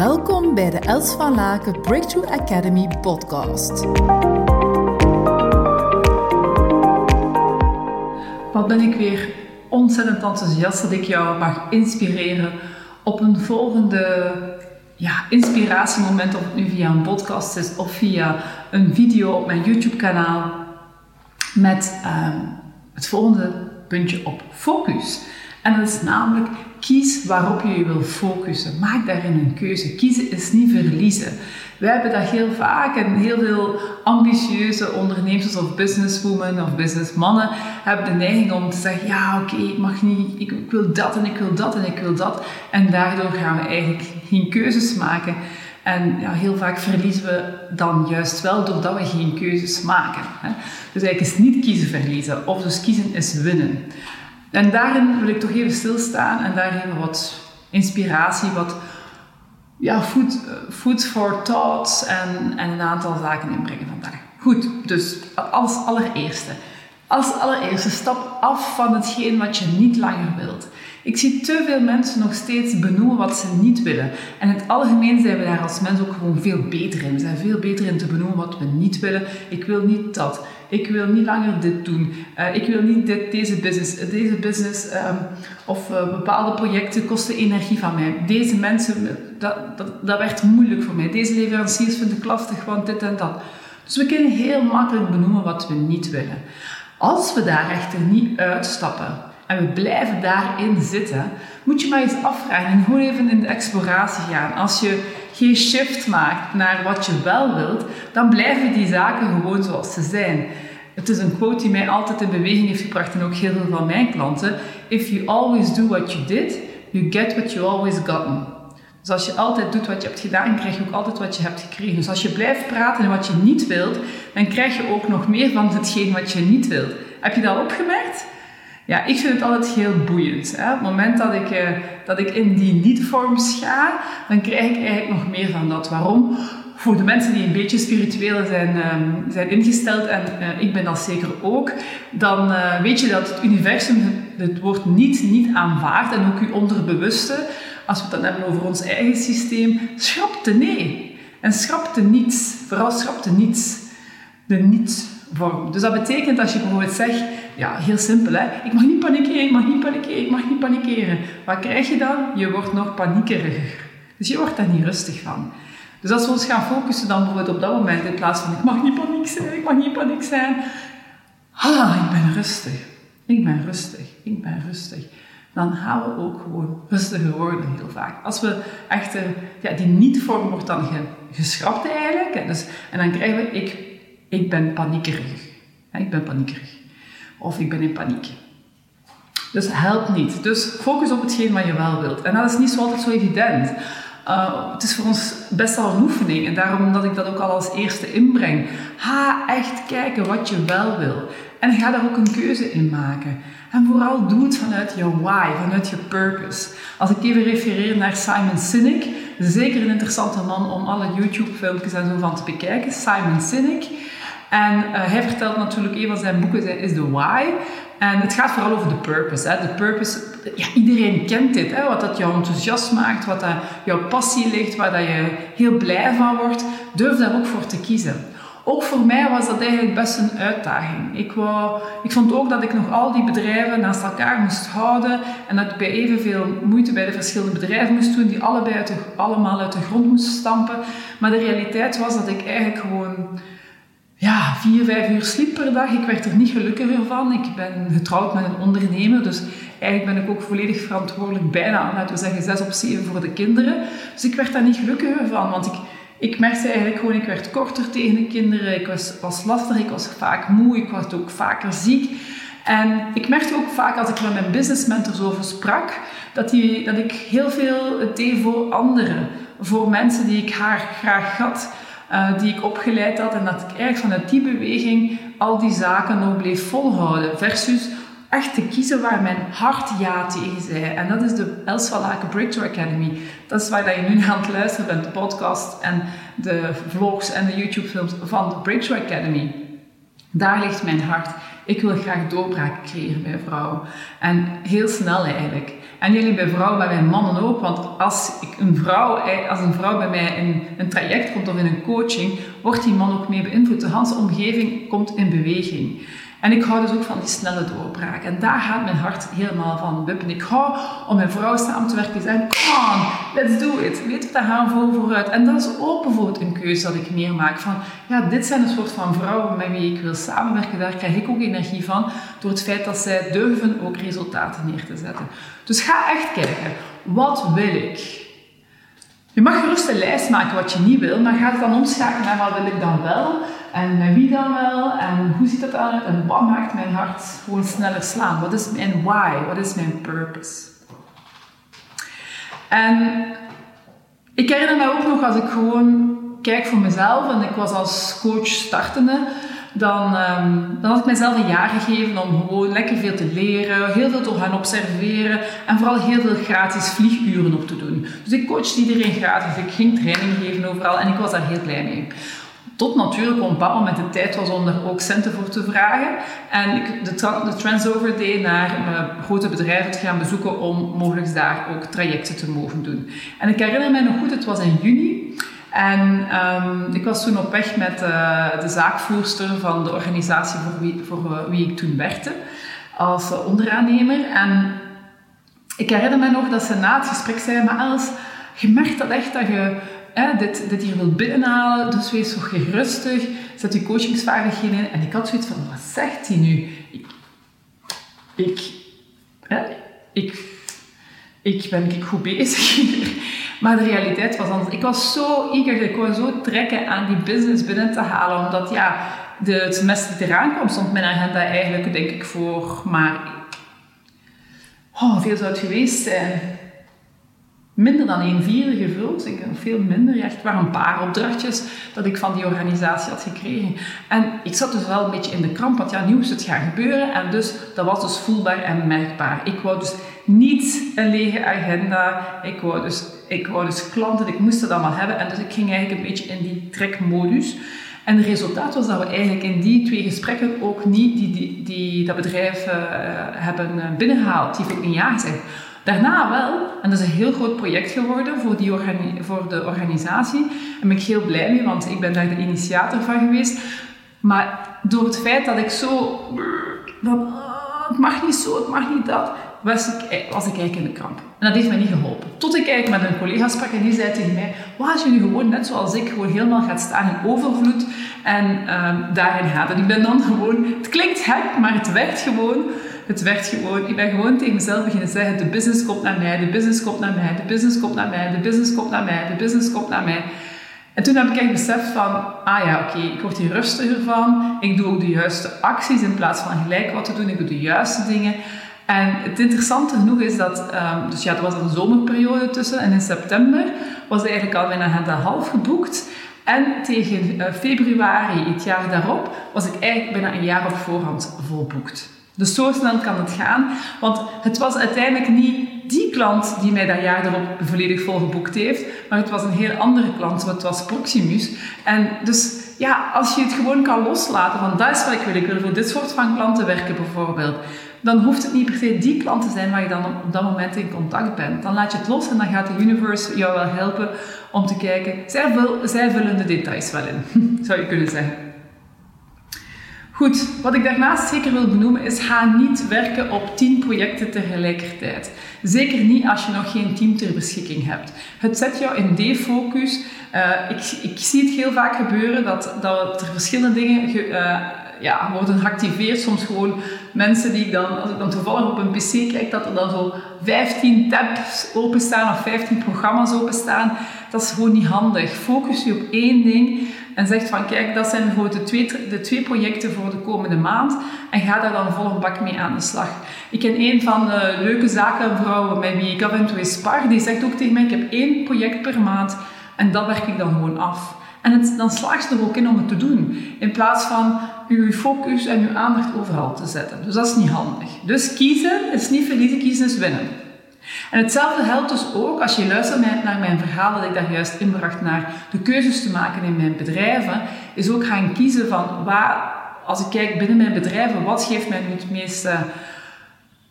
Welkom bij de Els van Laken Breakthrough Academy podcast. Wat ben ik weer ontzettend enthousiast dat ik jou mag inspireren op een volgende ja, inspiratiemoment, of het nu via een podcast is of via een video op mijn YouTube kanaal met ehm, het volgende puntje op focus. En dat is namelijk kies waarop je je wil focussen. Maak daarin een keuze. Kiezen is niet verliezen. Wij hebben dat heel vaak en heel veel ambitieuze ondernemers of businesswomen of businessmannen hebben de neiging om te zeggen: Ja, oké, ik mag niet, ik, ik wil dat en ik wil dat en ik wil dat. En daardoor gaan we eigenlijk geen keuzes maken. En ja, heel vaak verliezen we dan juist wel doordat we geen keuzes maken. Hè. Dus eigenlijk is niet kiezen verliezen, of dus kiezen is winnen. En daarin wil ik toch even stilstaan en daar even wat inspiratie, wat ja, food, for thoughts en, en een aantal zaken inbrengen vandaag. Goed, dus als allereerste. Als allereerste stap af van hetgeen wat je niet langer wilt. Ik zie te veel mensen nog steeds benoemen wat ze niet willen. En in het algemeen zijn we daar als mens ook gewoon veel beter in. We zijn veel beter in te benoemen wat we niet willen. Ik wil niet dat. Ik wil niet langer dit doen. Uh, ik wil niet dit, deze business. Deze business um, of uh, bepaalde projecten kosten energie van mij. Deze mensen, dat, dat, dat werd moeilijk voor mij. Deze leveranciers vind ik lastig, want dit en dat. Dus we kunnen heel makkelijk benoemen wat we niet willen. Als we daar echter niet uitstappen en we blijven daarin zitten, moet je maar eens afvragen en gewoon even in de exploratie gaan. Als je geen shift maakt naar wat je wel wilt, dan blijven die zaken gewoon zoals ze zijn. Het is een quote die mij altijd in beweging heeft gebracht en ook heel veel van mijn klanten. If you always do what you did, you get what you always gotten. Dus als je altijd doet wat je hebt gedaan, krijg je ook altijd wat je hebt gekregen. Dus als je blijft praten en wat je niet wilt, dan krijg je ook nog meer van hetgeen wat je niet wilt. Heb je dat opgemerkt? Ja, ik vind het altijd heel boeiend. Hè? Op het moment dat ik, uh, dat ik in die niet-vorms ga, dan krijg ik eigenlijk nog meer van dat. Waarom? Voor de mensen die een beetje spiritueel zijn, um, zijn ingesteld, en uh, ik ben dat zeker ook, dan uh, weet je dat het universum het woord niet niet aanvaardt en ook je onderbewuste, als we het dan hebben over ons eigen systeem, schrapte nee. En schrapte niets, vooral schrapte niets. De niet-vorm. Dus dat betekent als je bijvoorbeeld zegt, ja, heel simpel hè. Ik mag niet panikeren, ik mag niet panikeren, ik mag niet panikeren. Wat krijg je dan? Je wordt nog paniekeriger. Dus je wordt daar niet rustig van. Dus als we ons gaan focussen dan bijvoorbeeld op dat moment, in plaats van ik mag niet paniek zijn, ik mag niet paniek zijn. Ah, ik ben rustig. Ik ben rustig. Ik ben rustig. Dan gaan we ook gewoon rustiger worden heel vaak. Als we echter, ja, die niet-vorm wordt dan geschrapt eigenlijk. Dus, en dan krijgen we ik, ik ben paniekerig. Ik ben paniekerig. Of ik ben in paniek. Dus helpt niet. Dus focus op hetgeen wat je wel wilt. En dat is niet zo altijd zo evident. Uh, het is voor ons best wel een oefening. En daarom dat ik dat ook al als eerste inbreng. Ga echt kijken wat je wel wil. En ga daar ook een keuze in maken. En vooral doe het vanuit je why, vanuit je purpose. Als ik even refereer naar Simon Sinek, zeker een interessante man om alle YouTube-filmpjes en zo van te bekijken. Simon Sinek. En uh, hij vertelt natuurlijk, een van zijn boeken is The Why. En het gaat vooral over de purpose. Hè. De purpose, ja, iedereen kent dit. Hè. Wat dat jou enthousiast maakt, wat dat jouw passie ligt, waar dat je heel blij van wordt. Durf daar ook voor te kiezen. Ook voor mij was dat eigenlijk best een uitdaging. Ik, wou, ik vond ook dat ik nog al die bedrijven naast elkaar moest houden en dat ik bij evenveel moeite bij de verschillende bedrijven moest doen, die allebei uit de, allemaal uit de grond moesten stampen. Maar de realiteit was dat ik eigenlijk gewoon ja, vier, vijf uur sliep per dag. Ik werd er niet gelukkiger van. Ik ben getrouwd met een ondernemer, dus eigenlijk ben ik ook volledig verantwoordelijk, bijna, laten we zeggen, zes op zeven voor de kinderen. Dus ik werd daar niet gelukkiger van, want ik, ik merkte eigenlijk gewoon, ik werd korter tegen de kinderen, ik was, was lastig, ik was vaak moe, ik werd ook vaker ziek. En ik merkte ook vaak als ik met mijn business mentors over sprak, dat, die, dat ik heel veel deed voor anderen, voor mensen die ik haar graag had. Uh, die ik opgeleid had en dat ik eigenlijk vanuit die beweging al die zaken nog bleef volhouden. Versus echt te kiezen waar mijn hart ja tegen zei. En dat is de Els van Breakthrough Academy. Dat is waar je nu aan het luisteren bent, de podcast en de vlogs en de YouTube films van de Breakthrough Academy. Daar ligt mijn hart. Ik wil graag doorbraken creëren bij vrouwen. En heel snel eigenlijk. En jullie bij vrouwen, bij mijn mannen ook. Want als, ik een, vrouw, als een vrouw bij mij in een traject komt of in een coaching, wordt die man ook mee beïnvloed. De hele omgeving komt in beweging. En ik hou dus ook van die snelle doorbraak. En daar gaat mijn hart helemaal van wippen. Ik hou om met vrouwen samen te werken zeggen, come on, let's do it. Weet je, daar gaan we vooruit. En dat is ook bijvoorbeeld een keuze dat ik meer maak. Van, ja, dit zijn een soort van vrouwen met wie ik wil samenwerken. Daar krijg ik ook energie van. Door het feit dat zij durven ook resultaten neer te zetten. Dus ga echt kijken. Wat wil ik? Je mag gerust een lijst maken wat je niet wil, maar ga het dan omschakelen naar wat wil ik dan wel en met wie dan wel en hoe ziet dat uit en wat maakt mijn hart gewoon sneller slaan? Wat is mijn why? Wat is mijn purpose? En ik herinner me ook nog als ik gewoon kijk voor mezelf en ik was als coach startende, dan, um, dan had ik mezelf een jaar gegeven om gewoon lekker veel te leren, heel veel te gaan observeren en vooral heel veel gratis vlieguren op te doen. Dus ik coachte iedereen gratis, ik ging training geven overal en ik was daar heel blij mee. Tot natuurlijk op bepaald moment de tijd was om daar ook centen voor te vragen. En ik de, tra de Transover deed naar uh, grote bedrijven te gaan bezoeken om mogelijk daar ook trajecten te mogen doen. En ik herinner mij nog goed, het was in juni. En um, ik was toen op weg met uh, de zaakvoerster van de organisatie voor wie, voor wie ik toen werkte, als onderaannemer. En ik herinner me nog dat ze na het gesprek zei, maar Els, je merkt dat echt dat je dit, dit hier wilt binnenhalen, dus wees zo gerustig, zet je coachingsvaardigheden in. En ik had zoiets van, wat zegt hij nu? Ik, ik, ik, ik ben ik goed bezig hier. Maar de realiteit was anders. Ik was zo eager, ik wou zo trekken aan die business binnen te halen. Omdat ja, de, het semester die eraan kwam, stond mijn agenda eigenlijk, denk ik, voor maar... Oh, hoeveel zou het geweest zijn? Minder dan een vierde gevuld. Ik veel minder. Echt maar een paar opdrachtjes dat ik van die organisatie had gekregen. En ik zat dus wel een beetje in de kramp, want ja, nu moest het gaan gebeuren. En dus, dat was dus voelbaar en merkbaar. Ik wou dus niet een lege agenda. Ik wou dus, ik wou dus klanten, ik moest het allemaal hebben. En dus ik ging eigenlijk een beetje in die trekmodus. En het resultaat was dat we eigenlijk in die twee gesprekken ook niet die, die, die dat bedrijf uh, hebben binnengehaald. Die heeft ook een ja gezegd. Daarna wel, en dat is een heel groot project geworden voor, die voor de organisatie. Daar ben ik heel blij mee, want ik ben daar de initiator van geweest. Maar door het feit dat ik zo... Dat, ah, het mag niet zo, het mag niet dat was ik, was ik eigenlijk in de kramp. En dat heeft mij niet geholpen. Tot ik eigenlijk met een collega sprak en die zei tegen mij, wat als je nu gewoon, net zoals ik, gewoon helemaal gaat staan in overvloed en um, daarin gaat. En ik ben dan gewoon, het klinkt gek, maar het werkt gewoon. Het werkt gewoon. Ik ben gewoon tegen mezelf beginnen zeggen, de business komt naar mij, de business komt naar mij, de business komt naar mij, de business komt naar mij, de business komt naar mij. En toen heb ik echt beseft van, ah ja, oké, ik word hier rustiger van. Ik doe ook de juiste acties in plaats van gelijk wat te doen. Ik doe de juiste dingen. En het interessante genoeg is dat, um, dus ja, er was een zomerperiode tussen en in september was eigenlijk al agenda half geboekt. En tegen uh, februari het jaar daarop was ik eigenlijk bijna een jaar op voorhand volboekt. Dus zo snel kan het gaan, want het was uiteindelijk niet die klant die mij dat jaar erop volledig volgeboekt heeft, maar het was een heel andere klant, het was Proximus. En dus ja, als je het gewoon kan loslaten van dat is wat ik wil, ik wil voor dit soort van klanten werken bijvoorbeeld dan hoeft het niet per se die klant te zijn waar je dan op dat moment in contact bent. Dan laat je het los en dan gaat de universe jou wel helpen om te kijken. Zij, zij vullen de details wel in, zou je kunnen zeggen. Goed, wat ik daarnaast zeker wil benoemen is ga niet werken op 10 projecten tegelijkertijd. Zeker niet als je nog geen team ter beschikking hebt. Het zet jou in defocus. Uh, ik, ik zie het heel vaak gebeuren dat, dat er verschillende dingen uh, ja, worden geactiveerd. Soms gewoon mensen die dan, als ik dan toevallig op een pc kijk, dat er dan zo 15 tabs openstaan of 15 programma's openstaan. Dat is gewoon niet handig. Focus je op één ding en zeg van kijk, dat zijn bijvoorbeeld de twee, de twee projecten voor de komende maand en ga daar dan vol een bak mee aan de slag. Ik ken een van de leuke zakenvrouwen met wie ik af en toe spar, die zegt ook tegen mij, ik heb één project per maand en dat werk ik dan gewoon af. En het, dan slaagt ze er ook in om het te doen. In plaats van uw focus en uw aandacht overal te zetten. Dus dat is niet handig. Dus kiezen is niet verliezen, kiezen is winnen. En hetzelfde geldt dus ook als je luistert naar mijn verhaal dat ik daar juist inbracht naar de keuzes te maken in mijn bedrijven, is ook gaan kiezen van waar, als ik kijk binnen mijn bedrijven, wat geeft mij nu het meeste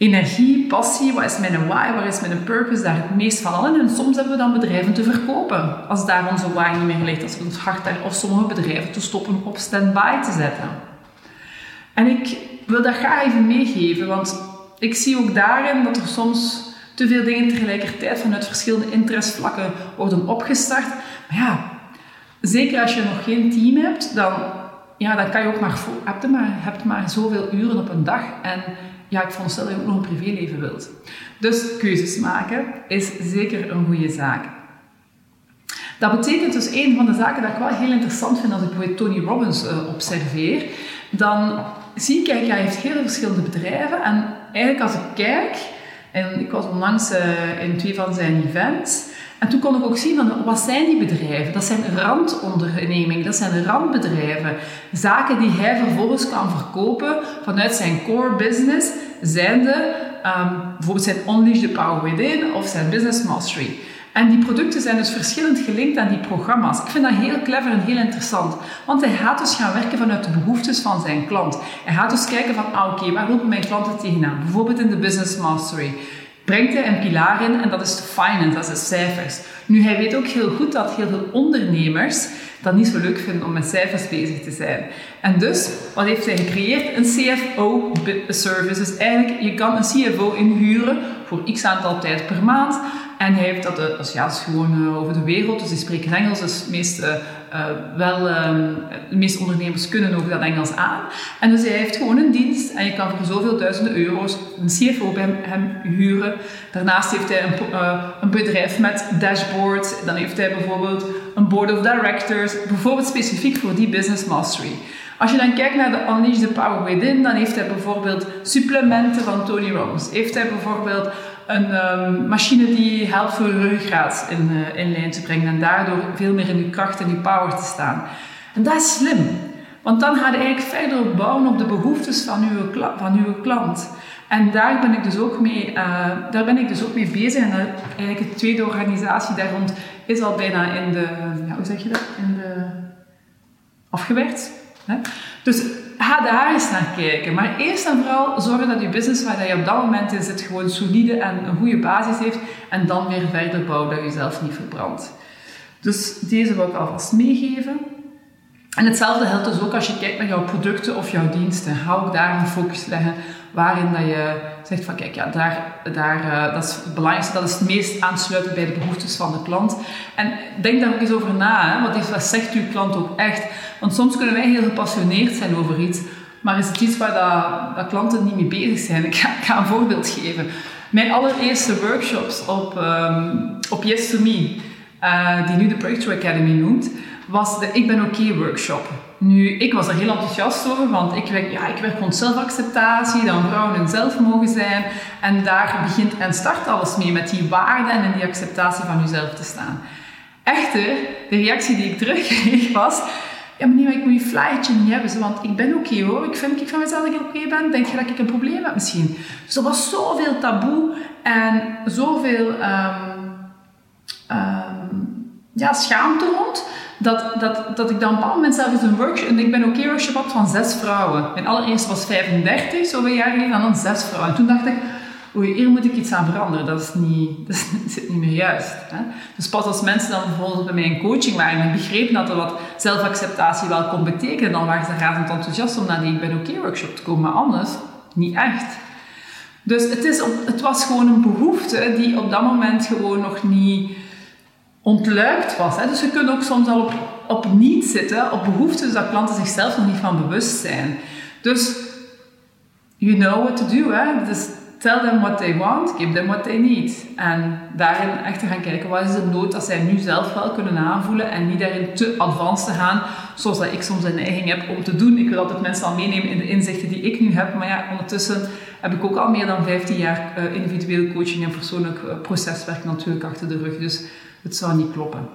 energie, passie, wat is mijn why, waar is mijn purpose, daar het meest van allen. En soms hebben we dan bedrijven te verkopen, als daar onze why niet meer ligt, als we ons hart daar, of sommige bedrijven te stoppen op stand-by te zetten. En ik wil dat graag even meegeven, want ik zie ook daarin dat er soms te veel dingen tegelijkertijd vanuit verschillende interestvlakken worden opgestart. Maar ja, zeker als je nog geen team hebt, dan, ja, dan kan je ook maar, heb je maar, hebt maar zoveel uren op een dag. En ja, ik veronderstel dat je ook nog een privéleven wilt. Dus keuzes maken is zeker een goede zaak. Dat betekent dus een van de zaken dat ik wel heel interessant vind als ik bijvoorbeeld Tony Robbins uh, observeer. Dan zie ik, kijk, hij heeft heel veel verschillende bedrijven. En eigenlijk als ik kijk, en ik was onlangs uh, in twee van zijn events. En toen kon ik ook zien van wat zijn die bedrijven? Dat zijn randondernemingen, dat zijn randbedrijven. Zaken die hij vervolgens kan verkopen vanuit zijn core business, zijnde um, bijvoorbeeld zijn Unleash the Power Within of zijn Business Mastery. En die producten zijn dus verschillend gelinkt aan die programma's. Ik vind dat heel clever en heel interessant. Want hij gaat dus gaan werken vanuit de behoeftes van zijn klant. Hij gaat dus kijken van, ah, oké, waar lopen mijn klanten tegenaan? Bijvoorbeeld in de Business Mastery brengt hij een pilaar in en dat is de finance, dat is cijfers. Nu, hij weet ook heel goed dat heel veel ondernemers dat niet zo leuk vinden om met cijfers bezig te zijn. En dus, wat heeft hij gecreëerd? Een CFO-service. Dus eigenlijk, je kan een CFO inhuren voor x aantal tijd per maand. En hij heeft dat, dus ja, is gewoon uh, over de wereld, dus die spreken Engels, dus de meeste, uh, wel, um, de meeste ondernemers kunnen ook dat Engels aan. En dus hij heeft gewoon een dienst en je kan voor zoveel duizenden euro's een CFO bij hem huren. Daarnaast heeft hij een, uh, een bedrijf met dashboards, dan heeft hij bijvoorbeeld een board of directors, bijvoorbeeld specifiek voor die business mastery. Als je dan kijkt naar de Unleash the Power Within, dan heeft hij bijvoorbeeld supplementen van Tony Robbins. Heeft hij bijvoorbeeld een um, machine die helpt voor je ruggengraat in, uh, in lijn te brengen en daardoor veel meer in je kracht en je power te staan. En dat is slim, want dan ga je eigenlijk verder bouwen op de behoeftes van uw, van uw klant. En daar ben ik dus ook mee, uh, daar ben ik dus ook mee bezig. En eigenlijk de tweede organisatie daar rond is al bijna in de, ja, hoe zeg je dat, in de, afgewerkt. Hè? Dus ga daar eens naar kijken. Maar eerst en vooral zorgen dat je business waar je op dat moment in zit gewoon solide en een goede basis heeft. En dan weer verder bouwen dat je jezelf niet verbrandt. Dus deze wil ik alvast meegeven. En hetzelfde geldt dus ook als je kijkt naar jouw producten of jouw diensten. Hou daar een focus leggen waarin dat je zegt van kijk, ja, daar, daar, uh, dat is het belangrijkste, dat is het meest aansluiten bij de behoeftes van de klant. En denk daar ook eens over na, hè, wat, wat zegt uw klant ook echt? Want soms kunnen wij heel gepassioneerd zijn over iets, maar is het iets waar dat, klanten niet mee bezig zijn? Ik ga, een voorbeeld geven. Mijn allereerste workshops op, um, op Yes to Me, uh, die nu de Breakthrough Academy noemt, was de Ik ben oké okay workshop. Nu, ik was er heel enthousiast over, want ik werk, ja, ik werk rond zelfacceptatie, dat vrouwen hun zelf mogen zijn. En daar begint en start alles mee, met die waarden en in die acceptatie van jezelf te staan. Echter, de reactie die ik terugkreeg was... Ja, maar ik moet je flyertje niet hebben, want ik ben oké okay, hoor. Ik vind ik van mezelf dat ik oké okay ben. Denk je dat ik een probleem heb misschien? Dus er was zoveel taboe en zoveel um, ja, schaamte rond dat, dat, dat ik dan op een moment zelf eens een workshop, en ik ben ook een workshop had van zes vrouwen. Mijn allereerste was 35, zoveel jaar geleden, en dan zes vrouwen. En toen dacht ik, oei, hier moet ik iets aan veranderen. Dat is niet, dat is, niet meer juist. Hè? Dus pas als mensen dan bijvoorbeeld bij mij in coaching waren en begrepen dat er wat zelfacceptatie wel kon betekenen, dan waren ze razend enthousiast om naar die Ik ben oké workshop te komen. Maar anders, niet echt. Dus het, is, het was gewoon een behoefte die op dat moment gewoon nog niet ontluikt was. Hè. Dus je kunt ook soms al op, op niet zitten, op behoeftes dat klanten zichzelf nog niet van bewust zijn. Dus you know what to do. Hè. Dus tell them what they want, give them what they need. En daarin echt te gaan kijken, wat is de nood dat zij nu zelf wel kunnen aanvoelen en niet daarin te advanced te gaan, zoals dat ik soms een neiging heb om te doen. Ik wil altijd mensen al meenemen in de inzichten die ik nu heb, maar ja, ondertussen heb ik ook al meer dan 15 jaar uh, individueel coaching en persoonlijk uh, proceswerk natuurlijk achter de rug. Dus het zou niet kloppen.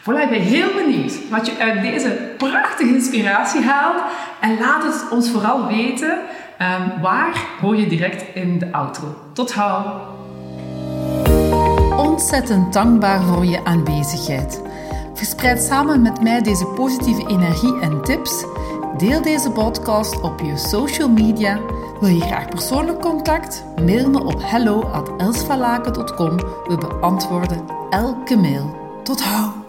Voilà, ik ben heel benieuwd wat je uit deze prachtige inspiratie haalt. En laat het ons vooral weten. Um, waar hoor je direct in de outro. Tot gauw. Ontzettend dankbaar voor je aanwezigheid. Verspreid samen met mij deze positieve energie en tips. Deel deze podcast op je social media Wil je graag persoonlijk contact? Mail me op hello@elsvalaken.com. We beantwoorden elke mail. Tot hou!